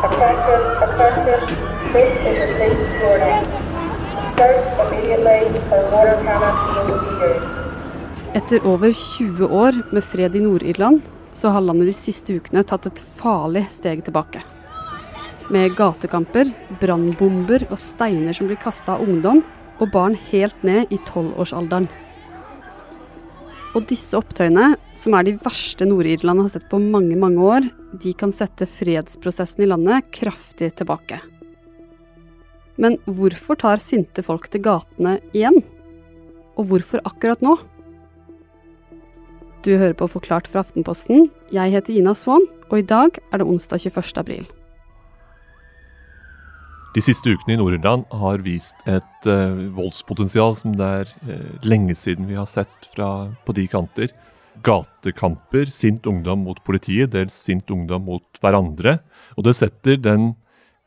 Attention, attention. This is a space warning. Disperse immediately or water cannot be used. Etter over 20 år med fred i Nord-Irland, så har landet de siste ukene tatt et farlig steg tilbake. Med gatekamper, brannbomber og steiner som blir kasta av ungdom, og barn helt ned i tolvårsalderen. Og disse opptøyene, som er de verste Nord-Irland har sett på mange, mange år, de kan sette fredsprosessen i landet kraftig tilbake. Men hvorfor tar sinte folk til gatene igjen? Og hvorfor akkurat nå? Du hører på Forklart fra Aftenposten. Jeg heter Ina Swann, og i dag er det onsdag 21. april. De siste ukene i Nord-Irland har vist et uh, voldspotensial som det er uh, lenge siden vi har sett fra, på de kanter. Gatekamper, sint ungdom mot politiet, dels sint ungdom mot hverandre. Og det setter den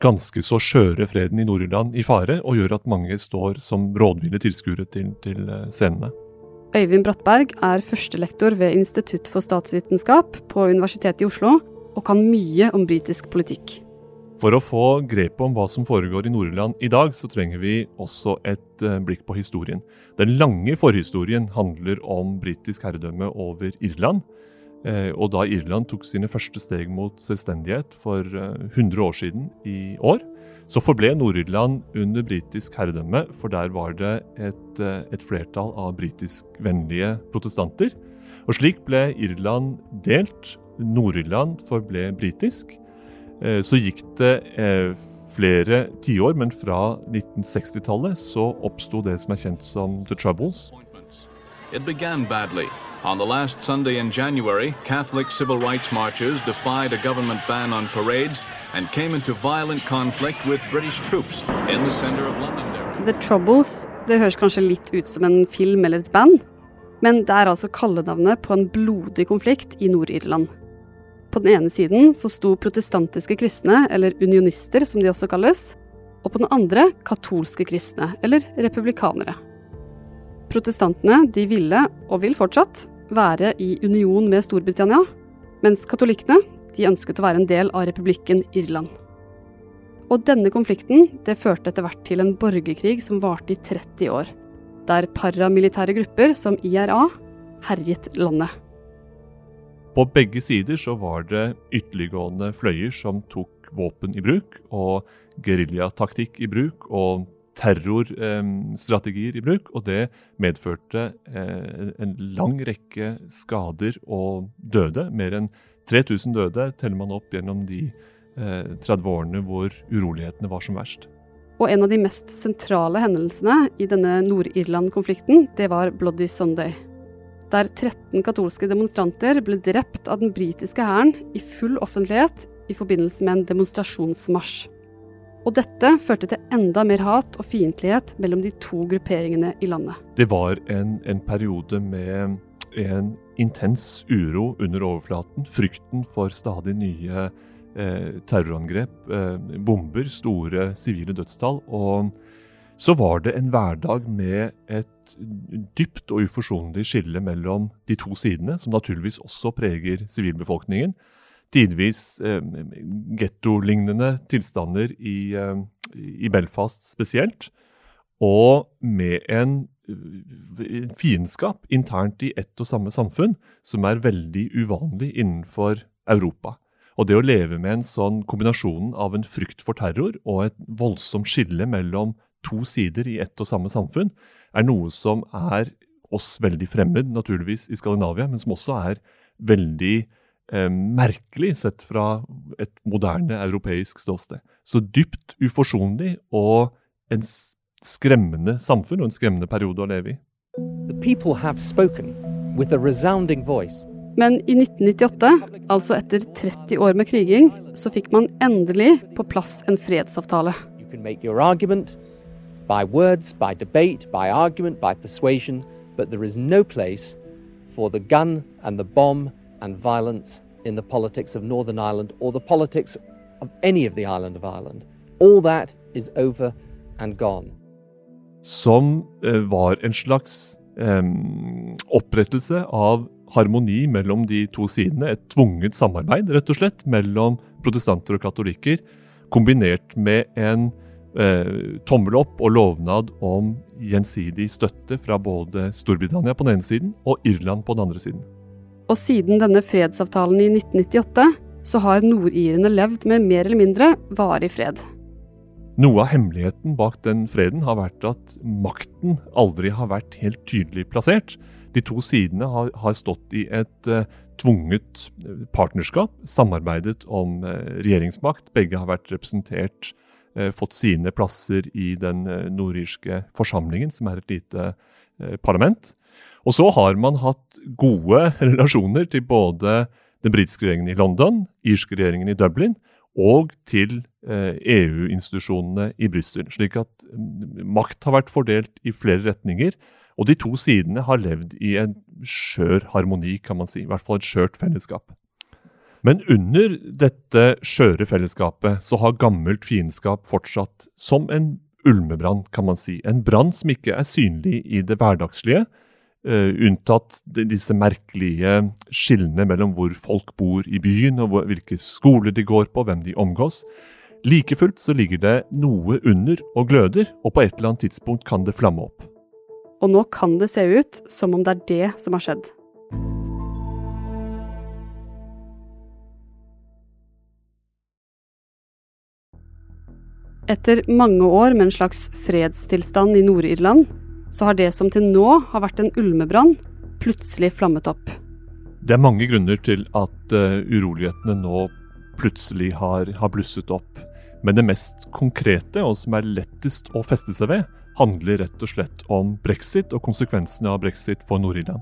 ganske så skjøre freden i Nord-Irland i fare, og gjør at mange står som rådville tilskuere til, til uh, scenene. Øyvind Brattberg er førstelektor ved Institutt for statsvitenskap på Universitetet i Oslo, og kan mye om britisk politikk. For å få grep om hva som foregår i Nord-Irland i dag, så trenger vi også et uh, blikk på historien. Den lange forhistorien handler om britisk herredømme over Irland. Uh, og da Irland tok sine første steg mot selvstendighet for uh, eh, 100 år siden i år, så forble Nord-Irland under britisk herredømme, for der var det et, et flertall av britiskvennlige protestanter. Og slik ble Irland delt. Nord-Irland forble britisk. Eh, så gikk det eh, flere tiår, men fra 1960-tallet så oppsto det som er kjent som The Troubles. It began badly. On the last Sunday in January, Catholic civil rights marchers defied a government ban on parades and came into violent conflict with British troops in the center of London. The Troubles det høres kanskje litt ut som en film eller et band, men det er altså kallenavnet på en blodig konflikt i Nord-Irland. På den ene siden så sto protestantiske kristne, eller unionister som de også kalles, og på den andre katolske kristne, eller republikanere. Protestantene de ville, og vil fortsatt, være i union med Storbritannia, mens katolikkene de ønsket å være en del av republikken Irland. Og denne konflikten det førte etter hvert til en borgerkrig som varte i 30 år, der paramilitære grupper som IRA herjet landet. På begge sider så var det ytterliggående fløyer som tok våpen i bruk, og geriljataktikk i bruk, og terrorstrategier eh, i bruk. Og det medførte eh, en lang rekke skader og døde. Mer enn 3000 døde teller man opp gjennom de eh, 30 årene hvor urolighetene var som verst. Og en av de mest sentrale hendelsene i denne Nord-Irland-konflikten, det var Bloody Sunday der 13 katolske demonstranter ble drept av den britiske hæren i full offentlighet i forbindelse med en demonstrasjonsmarsj. Og dette førte til enda mer hat og fiendtlighet mellom de to grupperingene i landet. Det var en, en periode med en intens uro under overflaten. Frykten for stadig nye eh, terrorangrep, eh, bomber, store sivile dødstall. og så var det en hverdag med et dypt og uforsonlig skille mellom de to sidene, som naturligvis også preger sivilbefolkningen. Tidvis eh, gettolignende tilstander i, eh, i, Belfast spesielt. Og med en, en fiendskap internt i ett og samme samfunn som er veldig uvanlig innenfor Europa. Og det å leve med en sånn kombinasjon av en frykt for terror og et voldsomt skille mellom to sider i ett og samme samfunn, er noe som er oss veldig fremmed, naturligvis, i Skandinavia, men som også er veldig eh, merkelig sett fra et moderne europeisk ståsted. Så dypt uforsonlig og en skremmende samfunn og en skremmende periode å leve i. The people have spoken with a resounding voice. Men i 1998, altså etter 30 år med kriging, så fikk man endelig på plass en fredsavtale. You can make your argument, by words, by debate, by argument, by persuasion, but there is no place for the gun and the bomb and violence in the politics of Northern Ireland or the politics of any of the island of Ireland. All that is over and gone. Som uh, var en slags um, opprettelse av harmoni mellom de to sidene. Et tvunget samarbeid, rett og slett, mellom protestanter og katolikker kombinert med en eh, tommel opp og lovnad om gjensidig støtte fra både Storbritannia på den ene siden og Irland på den andre siden. Og siden denne fredsavtalen i 1998 så har nordirene levd med mer eller mindre varig fred. Noe av hemmeligheten bak den freden har vært at makten aldri har vært helt tydelig plassert. De to sidene har, har stått i et uh, tvunget partnerskap, samarbeidet om uh, regjeringsmakt. Begge har vært representert Eh, fått sine plasser i den eh, nordirske forsamlingen, som er et lite eh, parlament. Og så har man hatt gode relasjoner til både den britiske regjeringen i London, irske regjeringen i Dublin og til EU-institusjonene e i Brussel. Slik at mm, makt har vært fordelt i flere retninger. Og de to sidene har levd i en skjør harmoni, kan man si. I hvert fall et skjørt fellesskap. Men under dette skjøre fellesskapet så har gammelt fiendskap fortsatt som en ulmebrann, kan man si. En brann som ikke er synlig i det hverdagslige, uh, unntatt disse merkelige skillene mellom hvor folk bor i byen, og hvor, hvilke skoler de går på, hvem de omgås. Like fullt så ligger det noe under og gløder, og på et eller annet tidspunkt kan det flamme opp. Og nå kan det se ut som om det er det som har skjedd. Etter mange år med en slags fredstilstand i Nord-Irland, så har det som til nå har vært en ulmebrann, plutselig flammet opp. Det er mange grunner til at uh, urolighetene nå plutselig har, har, blusset opp. Men det mest konkrete, og som er lettest å feste seg ved, handler rett og slett om brexit og konsekvensene av brexit for Nord-Irland.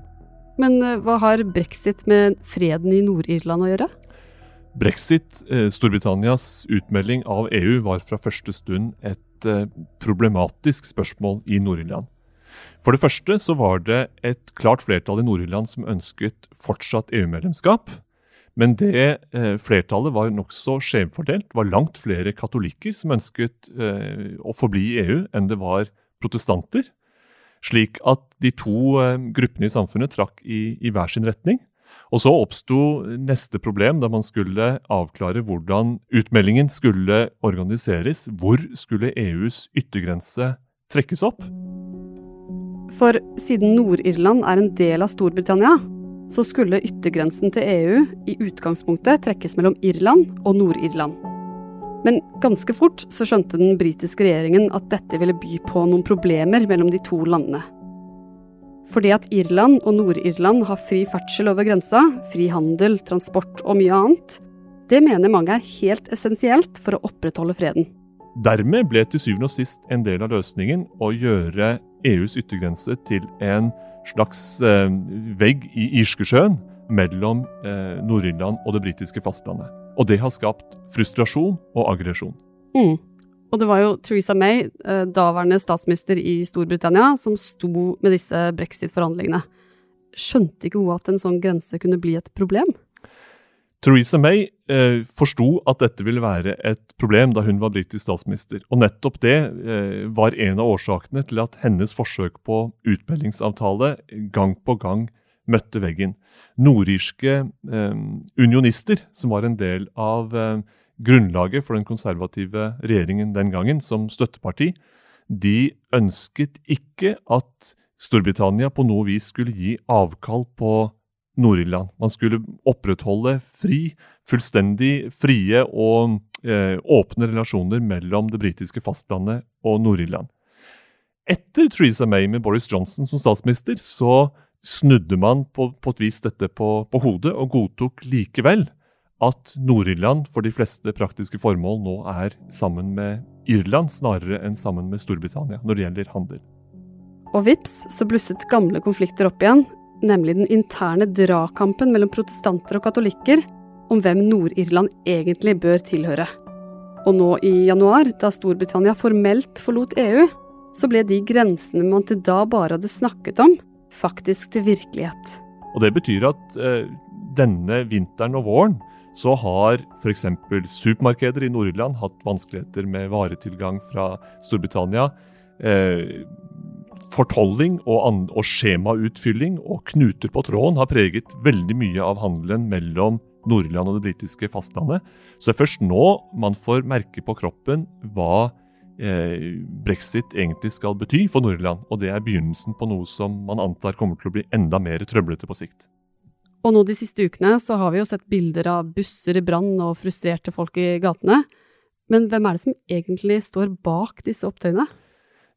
Men uh, hva har brexit med freden i Nord-Irland å gjøre? Brexit, eh, Storbritannias utmelding av EU, var fra første stund et eh, problematisk spørsmål i Nord-Irland. For det første så var det et klart flertall i Nord-Irland som ønsket fortsatt EU-medlemskap. Men det eh, flertallet var nokså skjevfordelt. Det var langt flere katolikker som ønsket å forbli i EU, enn det var protestanter. Slik at de to gruppene i samfunnet trakk i, i hver sin retning. Og så oppsto neste problem da man skulle avklare hvordan utmeldingen skulle organiseres. Hvor skulle EUs yttergrense trekkes opp? For siden Nord-Irland er en del av Storbritannia, så skulle yttergrensen til EU i utgangspunktet trekkes mellom Irland og Nord-Irland. Men ganske fort så skjønte den britiske regjeringen at dette ville by på noen problemer mellom de to landene. Fordi at Irland og Nord-Irland har fri ferdsel over grensa, fri handel, transport og mye annet, det mener mange er helt essensielt for å opprettholde freden. Dermed ble til syvende og sist en del av løsningen å gjøre EUs yttergrense til en slags eh, vegg i Irskesjøen mellom eh, Nord-Irland og det britiske fastlandet. Og det har skapt frustrasjon og aggresjon. Mm. Og det var jo Theresa May, eh, daværende statsminister i Storbritannia, som sto med disse brexit-forhandlingene. Skjønte ikke hun at en sånn grense kunne bli et problem? Theresa May eh, forsto at dette ville være et problem da hun var britisk statsminister. Og nettopp det eh, var en av årsakene til at hennes forsøk på utmeldingsavtale gang på gang møtte veggen. Nordirske eh, unionister, som var en del av eh, grunnlaget for den konservative regjeringen den gangen, som støtteparti, de ønsket ikke at Storbritannia på noe vis skulle gi avkall på Nord-Irland. Man skulle opprettholde fri, fullstendig frie og eh, åpne relasjoner mellom det britiske fastlandet og Nord-Irland. Etter Theresa May med Boris Johnson som statsminister, så snudde man på, på et vis dette på, på hodet og godtok likevel at Nord-Irland for de fleste praktiske formål nå er sammen med Irland snarere enn sammen med Storbritannia når det gjelder handel. Og vips så blusset gamle konflikter opp igjen, nemlig den interne dragkampen mellom protestanter og katolikker om hvem Nord-Irland egentlig bør tilhøre. Og nå i januar, da Storbritannia formelt forlot EU, så ble de grensene man til da bare hadde snakket om, faktisk til virkelighet. Og det betyr at eh, denne vinteren og våren så har f.eks. supermarkeder i Nord-Irland hatt vanskeligheter med varetilgang fra Storbritannia. Eh, fortolling og, og skjemautfylling og knuter på tråden har preget veldig mye av handelen mellom Nord-Irland og det britiske fastlandet. Så det er først nå man får merke på kroppen hva eh, brexit egentlig skal bety for Nord-Irland. Og det er begynnelsen på noe som man antar kommer til å bli enda mer trøblete på sikt. Og nå de siste ukene så har vi jo sett bilder av busser i brann og frustrerte folk i gatene. Men hvem er det som egentlig står bak disse opptøyene?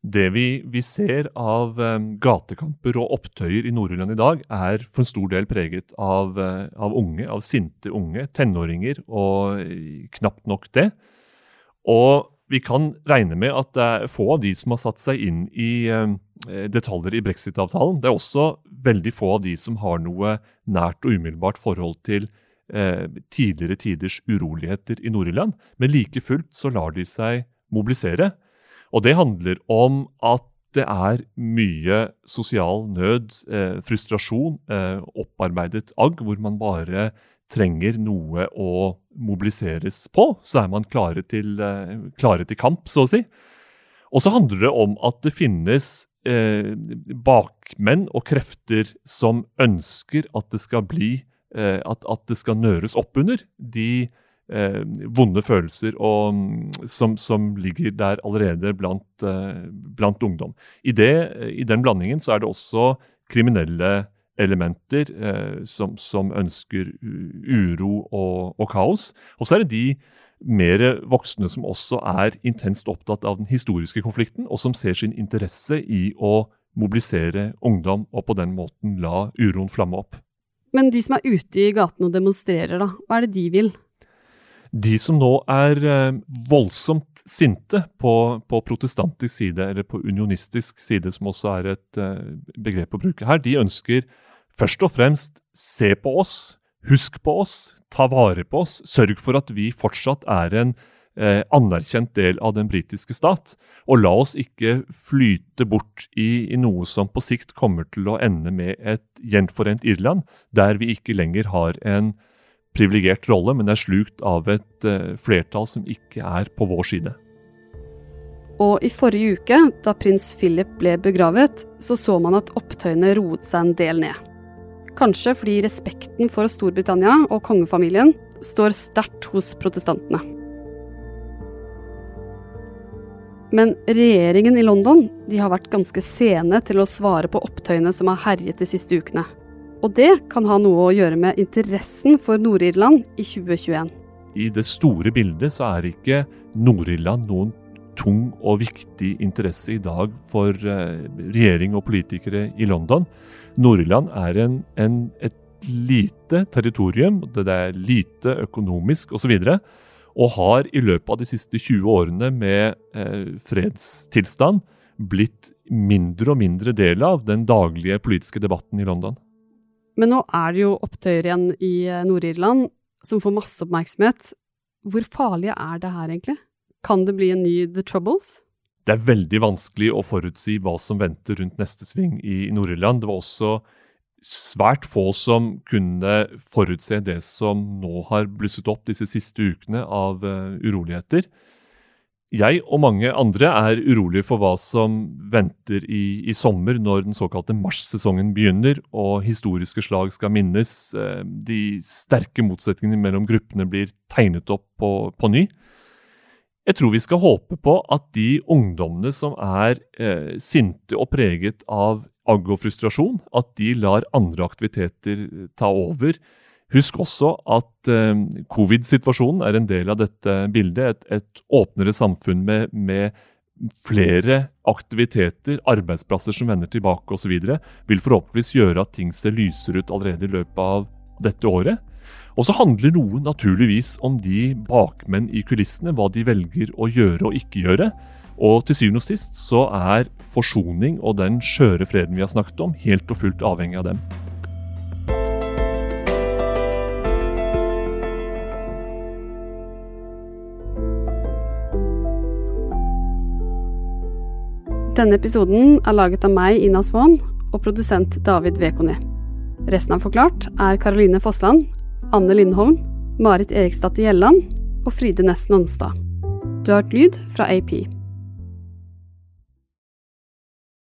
Det vi, vi ser av um, gatekamper og opptøyer i Nord-Irland i dag, er for en stor del preget av, uh, av, unge, av sinte unge, tenåringer, og uh, knapt nok det. Og vi kan regne med at det er få av de som har satt seg inn i uh, detaljer i brexit-avtalen. Det er også veldig få av de som har noe nært og umiddelbart forhold til tidligere tiders uroligheter i Nord-Irland. Men like fullt så lar de seg mobilisere. Og det handler om at det er mye sosial nød, eh, frustrasjon, eh, opparbeidet agg, hvor man bare trenger noe å mobiliseres på. Så er man klare til, eh, klare til kamp, så å si. Og så handler det om at det finnes eh, bakmenn og krefter som ønsker at det skal bli eh, at, at, det skal nøres opp under de eh, vonde følelser og, mm, som, som, ligger der allerede blant, eh, blant ungdom. I, det, I, den blandingen så er det også kriminelle elementer eh, som, som, ønsker uro og, og kaos. Og så er det de mer voksne som også er intenst opptatt av den historiske konflikten, og som ser sin interesse i å mobilisere ungdom og på den måten la uroen flamme opp. Men de som er ute i gatene og demonstrerer, da, hva er det de vil? De som nå er eh, voldsomt sinte på, på, protestantisk side, eller på unionistisk side, som også er et eh, begrep å bruke her, de ønsker først og fremst se på oss, husk på oss, ta vare på oss, sørg for at vi fortsatt er en eh, anerkjent del av den britiske stat. Og la oss ikke flyte bort i, i, noe som på sikt kommer til å ende med et gjenforent Irland, der vi ikke lenger har en privilegert rolle, men er slukt av et eh, flertall som ikke er på vår side. Og i forrige uke, da prins Philip ble begravet, så så man at opptøyene roet seg en del ned. Kanskje fordi respekten for Storbritannia og kongefamilien står sterkt hos protestantene. Men regjeringen i London har vært ganske sene til å svare på opptøyene som har herjet de siste ukene. Og det kan ha noe å gjøre med interessen for Nord-Irland i 2021. I det store bildet så er ikke Nord-Irland noen tung og viktig interesse i dag for uh, regjering og politikere i London. Nord-Irland er en, en, et lite territorium, det er lite økonomisk osv. Og, og har i løpet av de siste 20 årene med eh, fredstilstand blitt mindre og mindre del av den daglige politiske debatten i London. Men nå er det jo opptøyer igjen i eh, Nord-Irland som får masse oppmerksomhet. Hvor farlige er det her egentlig? Kan det bli en ny The Troubles? Det er veldig vanskelig å forutsi hva som venter rundt neste sving i Nord-Irland. Det var også svært få som kunne forutse det som nå har blusset opp disse siste ukene av uh, uroligheter. Jeg og mange andre er urolige for hva som venter i, i sommer, når den såkalte mars-sesongen begynner og historiske slag skal minnes. Eh, de sterke motsetningene mellom gruppene blir tegnet opp på, på ny. Jeg tror vi skal håpe på at de ungdommene som er eh, sinte og preget av agg og frustrasjon, at de lar andre aktiviteter ta over Husk også at eh, covid-situasjonen er en del av dette bildet. Et, et åpnere samfunn med, med, flere aktiviteter, arbeidsplasser som vender tilbake osv. vil forhåpentligvis gjøre at ting ser lysere ut allerede i løpet av dette året. Og så handler noe naturligvis om de bakmenn i kulissene, hva de velger å gjøre og ikke gjøre. Og til syvende og sist så er forsoning og den skjøre freden vi har snakket om, helt og fullt avhengig av dem. Denne episoden er laget av meg, Ina Svaan, og produsent David Vekoni. Resten av Forklart er Caroline Fossland, Anne Lindholm, Marit Eriksdatter Gjelland og Fride Nesten Onsdag. Du har hørt lyd fra AP.